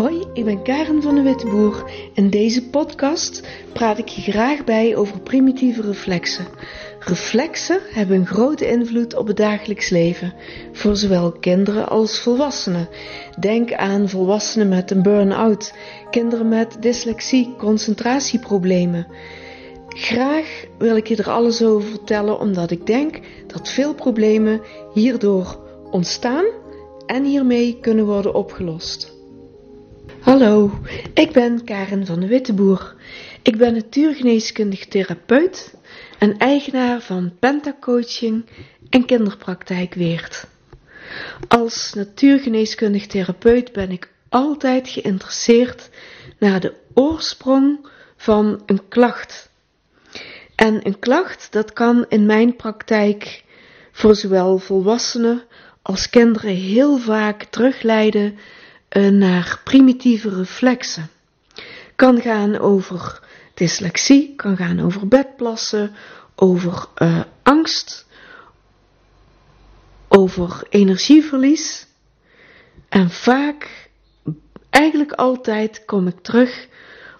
Hoi, ik ben Karen van de Witteboer. In deze podcast praat ik je graag bij over primitieve reflexen. Reflexen hebben een grote invloed op het dagelijks leven, voor zowel kinderen als volwassenen. Denk aan volwassenen met een burn-out, kinderen met dyslexie, concentratieproblemen. Graag wil ik je er alles over vertellen, omdat ik denk dat veel problemen hierdoor ontstaan en hiermee kunnen worden opgelost. Hallo, ik ben Karen van de Witteboer. Ik ben natuurgeneeskundig therapeut en eigenaar van Pentacoaching en kinderpraktijk Weert. Als natuurgeneeskundig therapeut ben ik altijd geïnteresseerd naar de oorsprong van een klacht. En een klacht, dat kan in mijn praktijk voor zowel volwassenen als kinderen heel vaak terugleiden naar primitieve reflexen. Kan gaan over dyslexie, kan gaan over bedplassen, over uh, angst, over energieverlies. En vaak, eigenlijk altijd, kom ik terug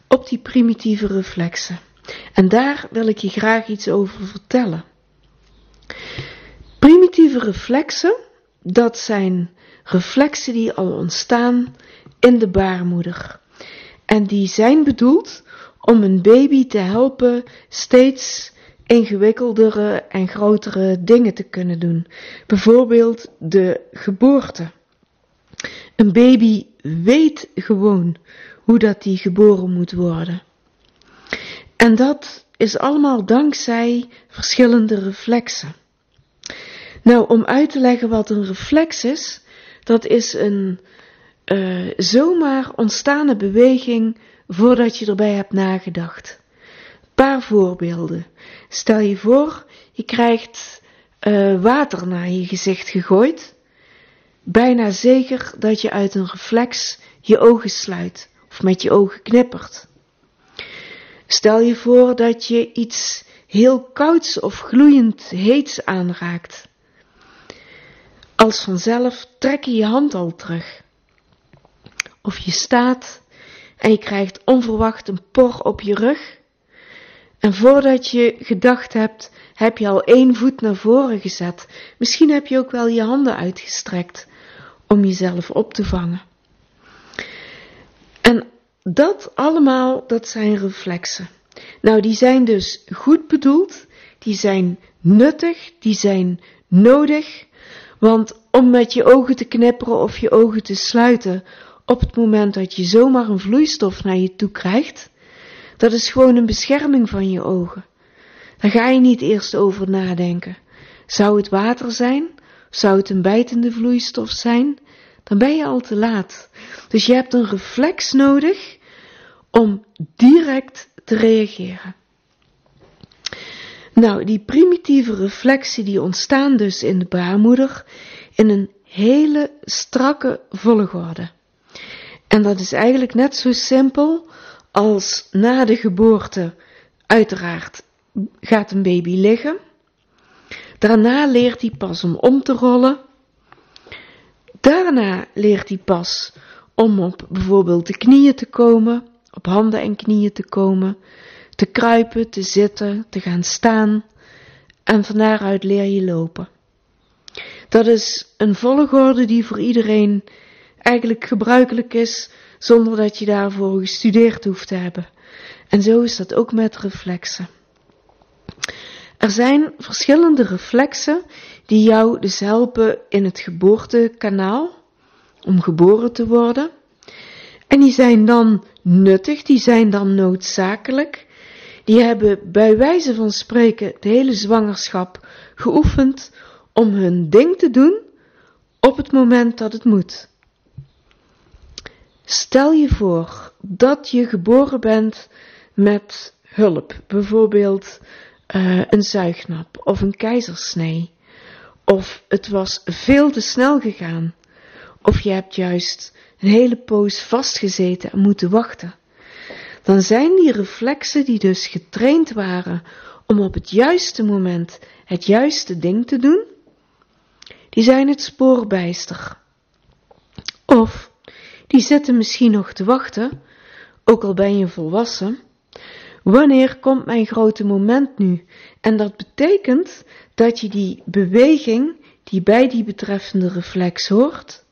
op die primitieve reflexen. En daar wil ik je graag iets over vertellen. Primitieve reflexen, dat zijn reflexen die al ontstaan in de baarmoeder. En die zijn bedoeld om een baby te helpen steeds ingewikkeldere en grotere dingen te kunnen doen. Bijvoorbeeld de geboorte. Een baby weet gewoon hoe dat die geboren moet worden. En dat is allemaal dankzij verschillende reflexen. Nou, om uit te leggen wat een reflex is, dat is een uh, zomaar ontstane beweging voordat je erbij hebt nagedacht. Een paar voorbeelden. Stel je voor, je krijgt uh, water naar je gezicht gegooid. Bijna zeker dat je uit een reflex je ogen sluit of met je ogen knippert. Stel je voor dat je iets heel kouds of gloeiend heets aanraakt. Als vanzelf trek je je hand al terug. Of je staat en je krijgt onverwacht een por op je rug. En voordat je gedacht hebt, heb je al één voet naar voren gezet. Misschien heb je ook wel je handen uitgestrekt om jezelf op te vangen. En dat allemaal, dat zijn reflexen. Nou, die zijn dus goed bedoeld, die zijn nuttig, die zijn nodig, want om met je ogen te knipperen of je ogen te sluiten op het moment dat je zomaar een vloeistof naar je toe krijgt, dat is gewoon een bescherming van je ogen. Daar ga je niet eerst over nadenken. Zou het water zijn? Zou het een bijtende vloeistof zijn? Dan ben je al te laat. Dus je hebt een reflex nodig om direct te reageren. Nou, die primitieve reflexen die ontstaan dus in de baarmoeder in een hele strakke volgorde. En dat is eigenlijk net zo simpel als na de geboorte uiteraard gaat een baby liggen. Daarna leert hij pas om om te rollen. Daarna leert hij pas om op bijvoorbeeld de knieën te komen, op handen en knieën te komen te kruipen, te zitten, te gaan staan en van daaruit leer je lopen. Dat is een volgorde die voor iedereen eigenlijk gebruikelijk is, zonder dat je daarvoor gestudeerd hoeft te hebben. En zo is dat ook met reflexen. Er zijn verschillende reflexen die jou dus helpen in het geboortekanaal, om geboren te worden. En die zijn dan nuttig, die zijn dan noodzakelijk die hebben bij wijze van spreken de hele zwangerschap geoefend om hun ding te doen op het moment dat het moet. Stel je voor dat je geboren bent met hulp, bijvoorbeeld uh, een zuignap of een keizersnee, of het was veel te snel gegaan, of je hebt juist een hele poos vastgezeten en moeten wachten dan zijn die reflexen die dus getraind waren om op het juiste moment het juiste ding te doen, die zijn het spoorbijster. Of die zitten misschien nog te wachten, ook al ben je volwassen. Wanneer komt mijn grote moment nu? En dat betekent dat je die beweging die bij die betreffende reflex hoort,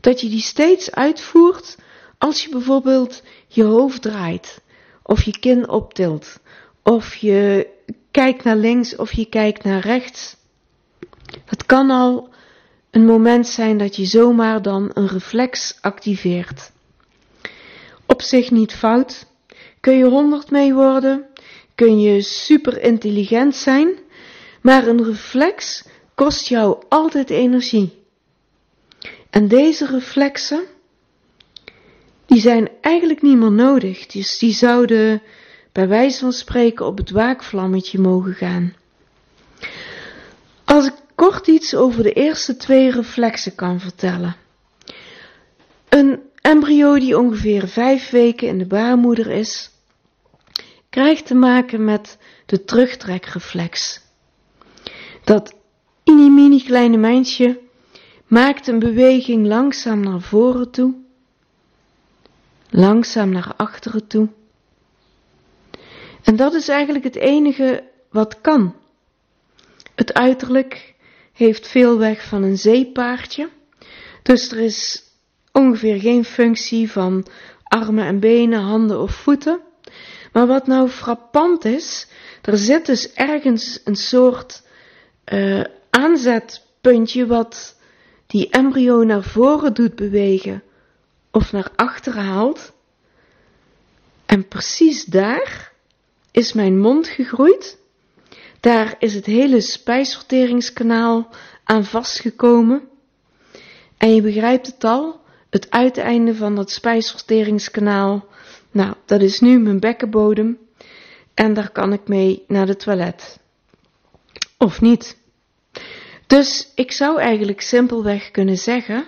dat je die steeds uitvoert als je bijvoorbeeld je hoofd draait, of je kin optilt, of je kijkt naar links of je kijkt naar rechts. Het kan al een moment zijn dat je zomaar dan een reflex activeert. Op zich niet fout. Kun je honderd mee worden? Kun je super intelligent zijn? Maar een reflex kost jou altijd energie. En deze reflexen, die zijn eigenlijk niet meer nodig. Dus die zouden bij wijze van spreken op het waakvlammetje mogen gaan. Als ik kort iets over de eerste twee reflexen kan vertellen. Een embryo die ongeveer vijf weken in de baarmoeder is, krijgt te maken met de terugtrekreflex. Dat mini kleine mensje maakt een beweging langzaam naar voren toe, langzaam naar achteren toe. En dat is eigenlijk het enige wat kan. Het uiterlijk heeft veel weg van een zeepaardje, dus er is ongeveer geen functie van armen en benen, handen of voeten. Maar wat nou frappant is, er zit dus ergens een soort uh, aanzetpuntje wat die embryo naar voren doet bewegen of naar achteren haalt. En precies daar is mijn mond gegroeid. Daar is het hele spijsverteringskanaal aan vastgekomen. En je begrijpt het al, het uiteinde van dat spijsverteringskanaal, nou, dat is nu mijn bekkenbodem. En daar kan ik mee naar de toilet. Of niet. Dus ik zou eigenlijk simpelweg kunnen zeggen: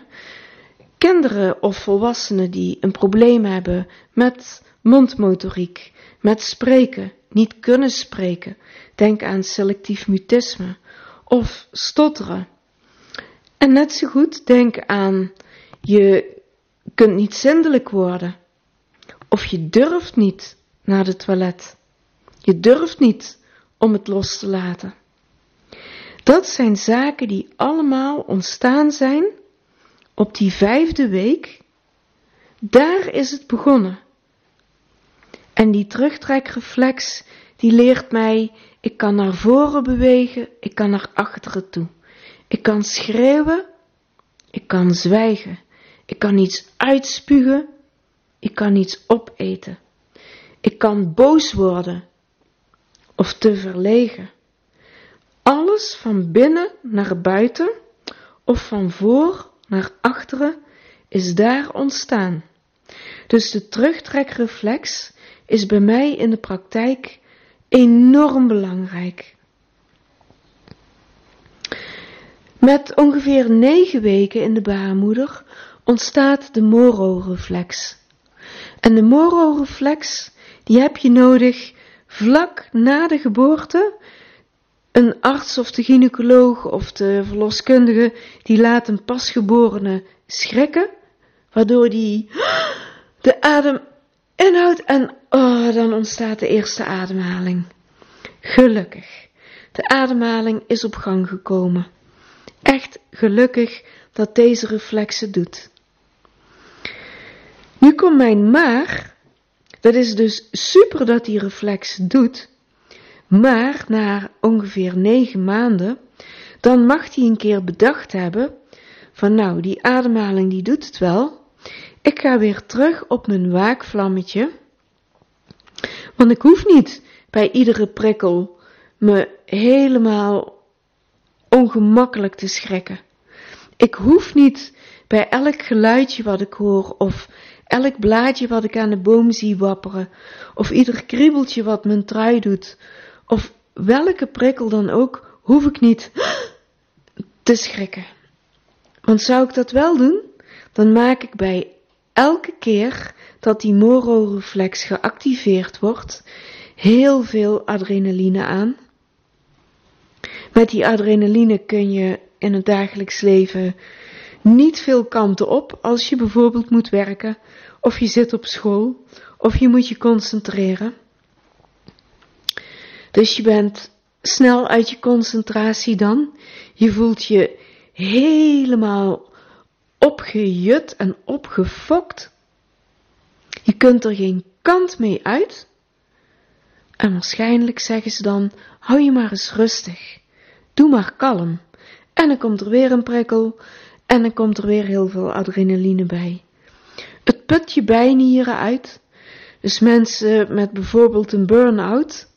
kinderen of volwassenen die een probleem hebben met mondmotoriek, met spreken, niet kunnen spreken, denk aan selectief mutisme of stotteren. En net zo goed denk aan je kunt niet zindelijk worden of je durft niet naar de toilet. Je durft niet om het los te laten. Dat zijn zaken die allemaal ontstaan zijn op die vijfde week. Daar is het begonnen. En die terugtrekreflex, die leert mij, ik kan naar voren bewegen, ik kan naar achteren toe. Ik kan schreeuwen, ik kan zwijgen, ik kan iets uitspugen, ik kan iets opeten. Ik kan boos worden of te verlegen. Alles van binnen naar buiten of van voor naar achteren is daar ontstaan. Dus de terugtrekreflex is bij mij in de praktijk enorm belangrijk. Met ongeveer negen weken in de baarmoeder ontstaat de Moro-reflex. En de Moro-reflex, die heb je nodig vlak na de geboorte een arts of de gynaecoloog of de verloskundige die laat een pasgeborene schrikken, waardoor die de adem inhoudt en oh, dan ontstaat de eerste ademhaling. Gelukkig. De ademhaling is op gang gekomen. Echt gelukkig dat deze reflex doet. Nu komt mijn maar. Dat is dus super dat die reflex doet. Maar na ongeveer negen maanden, dan mag hij een keer bedacht hebben van nou, die ademhaling die doet het wel. Ik ga weer terug op mijn waakvlammetje. Want ik hoef niet bij iedere prikkel me helemaal ongemakkelijk te schrikken. Ik hoef niet bij elk geluidje wat ik hoor of elk blaadje wat ik aan de boom zie wapperen of ieder kriebeltje wat mijn trui doet of welke prikkel dan ook, hoef ik niet te schrikken. Want zou ik dat wel doen, dan maak ik bij elke keer dat die mororeflex geactiveerd wordt, heel veel adrenaline aan. Met die adrenaline kun je in het dagelijks leven niet veel kanten op als je bijvoorbeeld moet werken, of je zit op school, of je moet je concentreren. Dus je bent snel uit je concentratie dan. Je voelt je helemaal opgejut en opgefokt. Je kunt er geen kant mee uit. En waarschijnlijk zeggen ze dan: hou je maar eens rustig. Doe maar kalm. En dan komt er weer een prikkel. En dan komt er weer heel veel adrenaline bij. Het put je bijnieren uit. Dus mensen met bijvoorbeeld een burn-out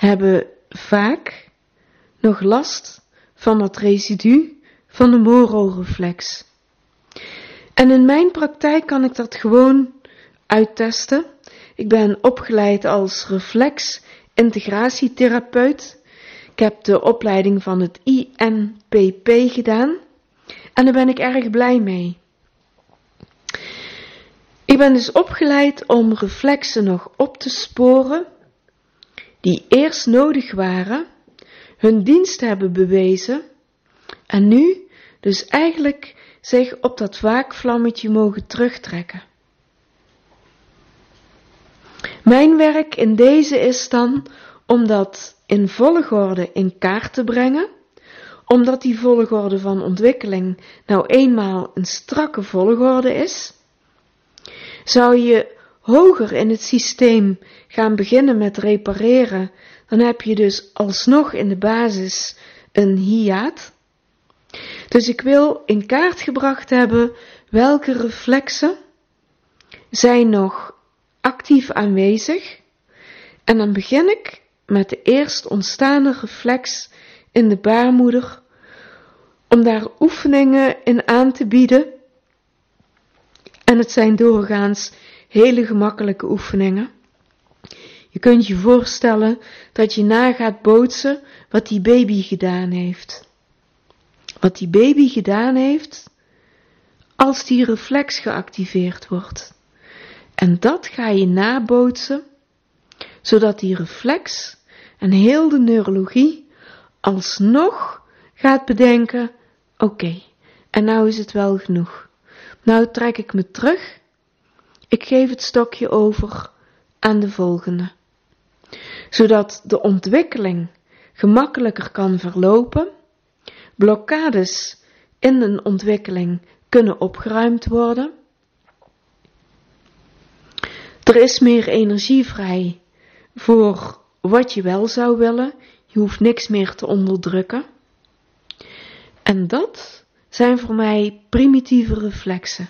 hebben vaak nog last van dat residu van de mororeflex. En in mijn praktijk kan ik dat gewoon uittesten. Ik ben opgeleid als reflex-integratietherapeut. Ik heb de opleiding van het INPP gedaan en daar ben ik erg blij mee. Ik ben dus opgeleid om reflexen nog op te sporen die eerst nodig waren, hun dienst hebben bewezen en nu dus eigenlijk zich op dat waakvlammetje mogen terugtrekken. Mijn werk in deze is dan om dat in volgorde in kaart te brengen, omdat die volgorde van ontwikkeling nou eenmaal een strakke volgorde is. Zou je hoger in het systeem gaan beginnen met repareren, dan heb je dus alsnog in de basis een hiaat. Dus ik wil in kaart gebracht hebben welke reflexen zijn nog actief aanwezig. En dan begin ik met de eerst ontstaande reflex in de baarmoeder, om daar oefeningen in aan te bieden. En het zijn doorgaans hele gemakkelijke oefeningen. Je kunt je voorstellen dat je na gaat bootsen wat die baby gedaan heeft. Wat die baby gedaan heeft als die reflex geactiveerd wordt. En dat ga je nabootsen, zodat die reflex en heel de neurologie alsnog gaat bedenken: oké, en nou is het wel genoeg. Nou trek ik me terug, ik geef het stokje over aan de volgende, zodat de ontwikkeling gemakkelijker kan verlopen, blokkades in een ontwikkeling kunnen opgeruimd worden er is meer energie vrij voor wat je wel zou willen. Je hoeft niks meer te onderdrukken. En dat zijn voor mij primitieve reflexen.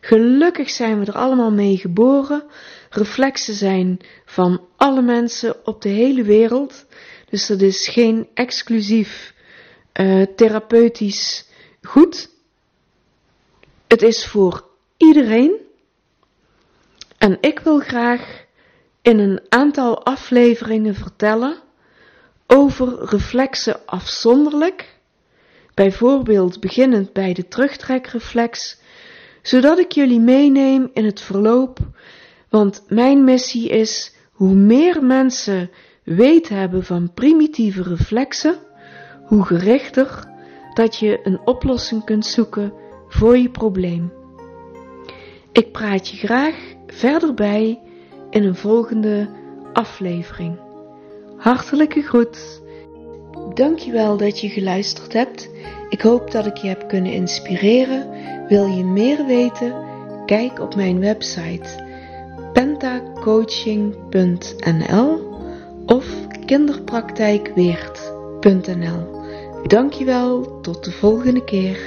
Gelukkig zijn we er allemaal mee geboren. Reflexen zijn van alle mensen op de hele wereld. Dus dat is geen exclusief uh, therapeutisch goed. Het is voor iedereen. En ik wil graag in een aantal afleveringen vertellen over reflexen afzonderlijk, bijvoorbeeld beginnend bij de terugtrekreflex, zodat ik jullie meeneem in het verloop, want mijn missie is hoe meer mensen weet hebben van primitieve reflexen, hoe gerichter dat je een oplossing kunt zoeken voor je probleem. Ik praat je graag verder bij in een volgende aflevering. Hartelijke groet. Dankjewel dat je geluisterd hebt. Ik hoop dat ik je heb kunnen inspireren. Wil je meer weten? Kijk op mijn website pentacoaching.nl of kinderpraktijkweert.nl. Dankjewel, tot de volgende keer.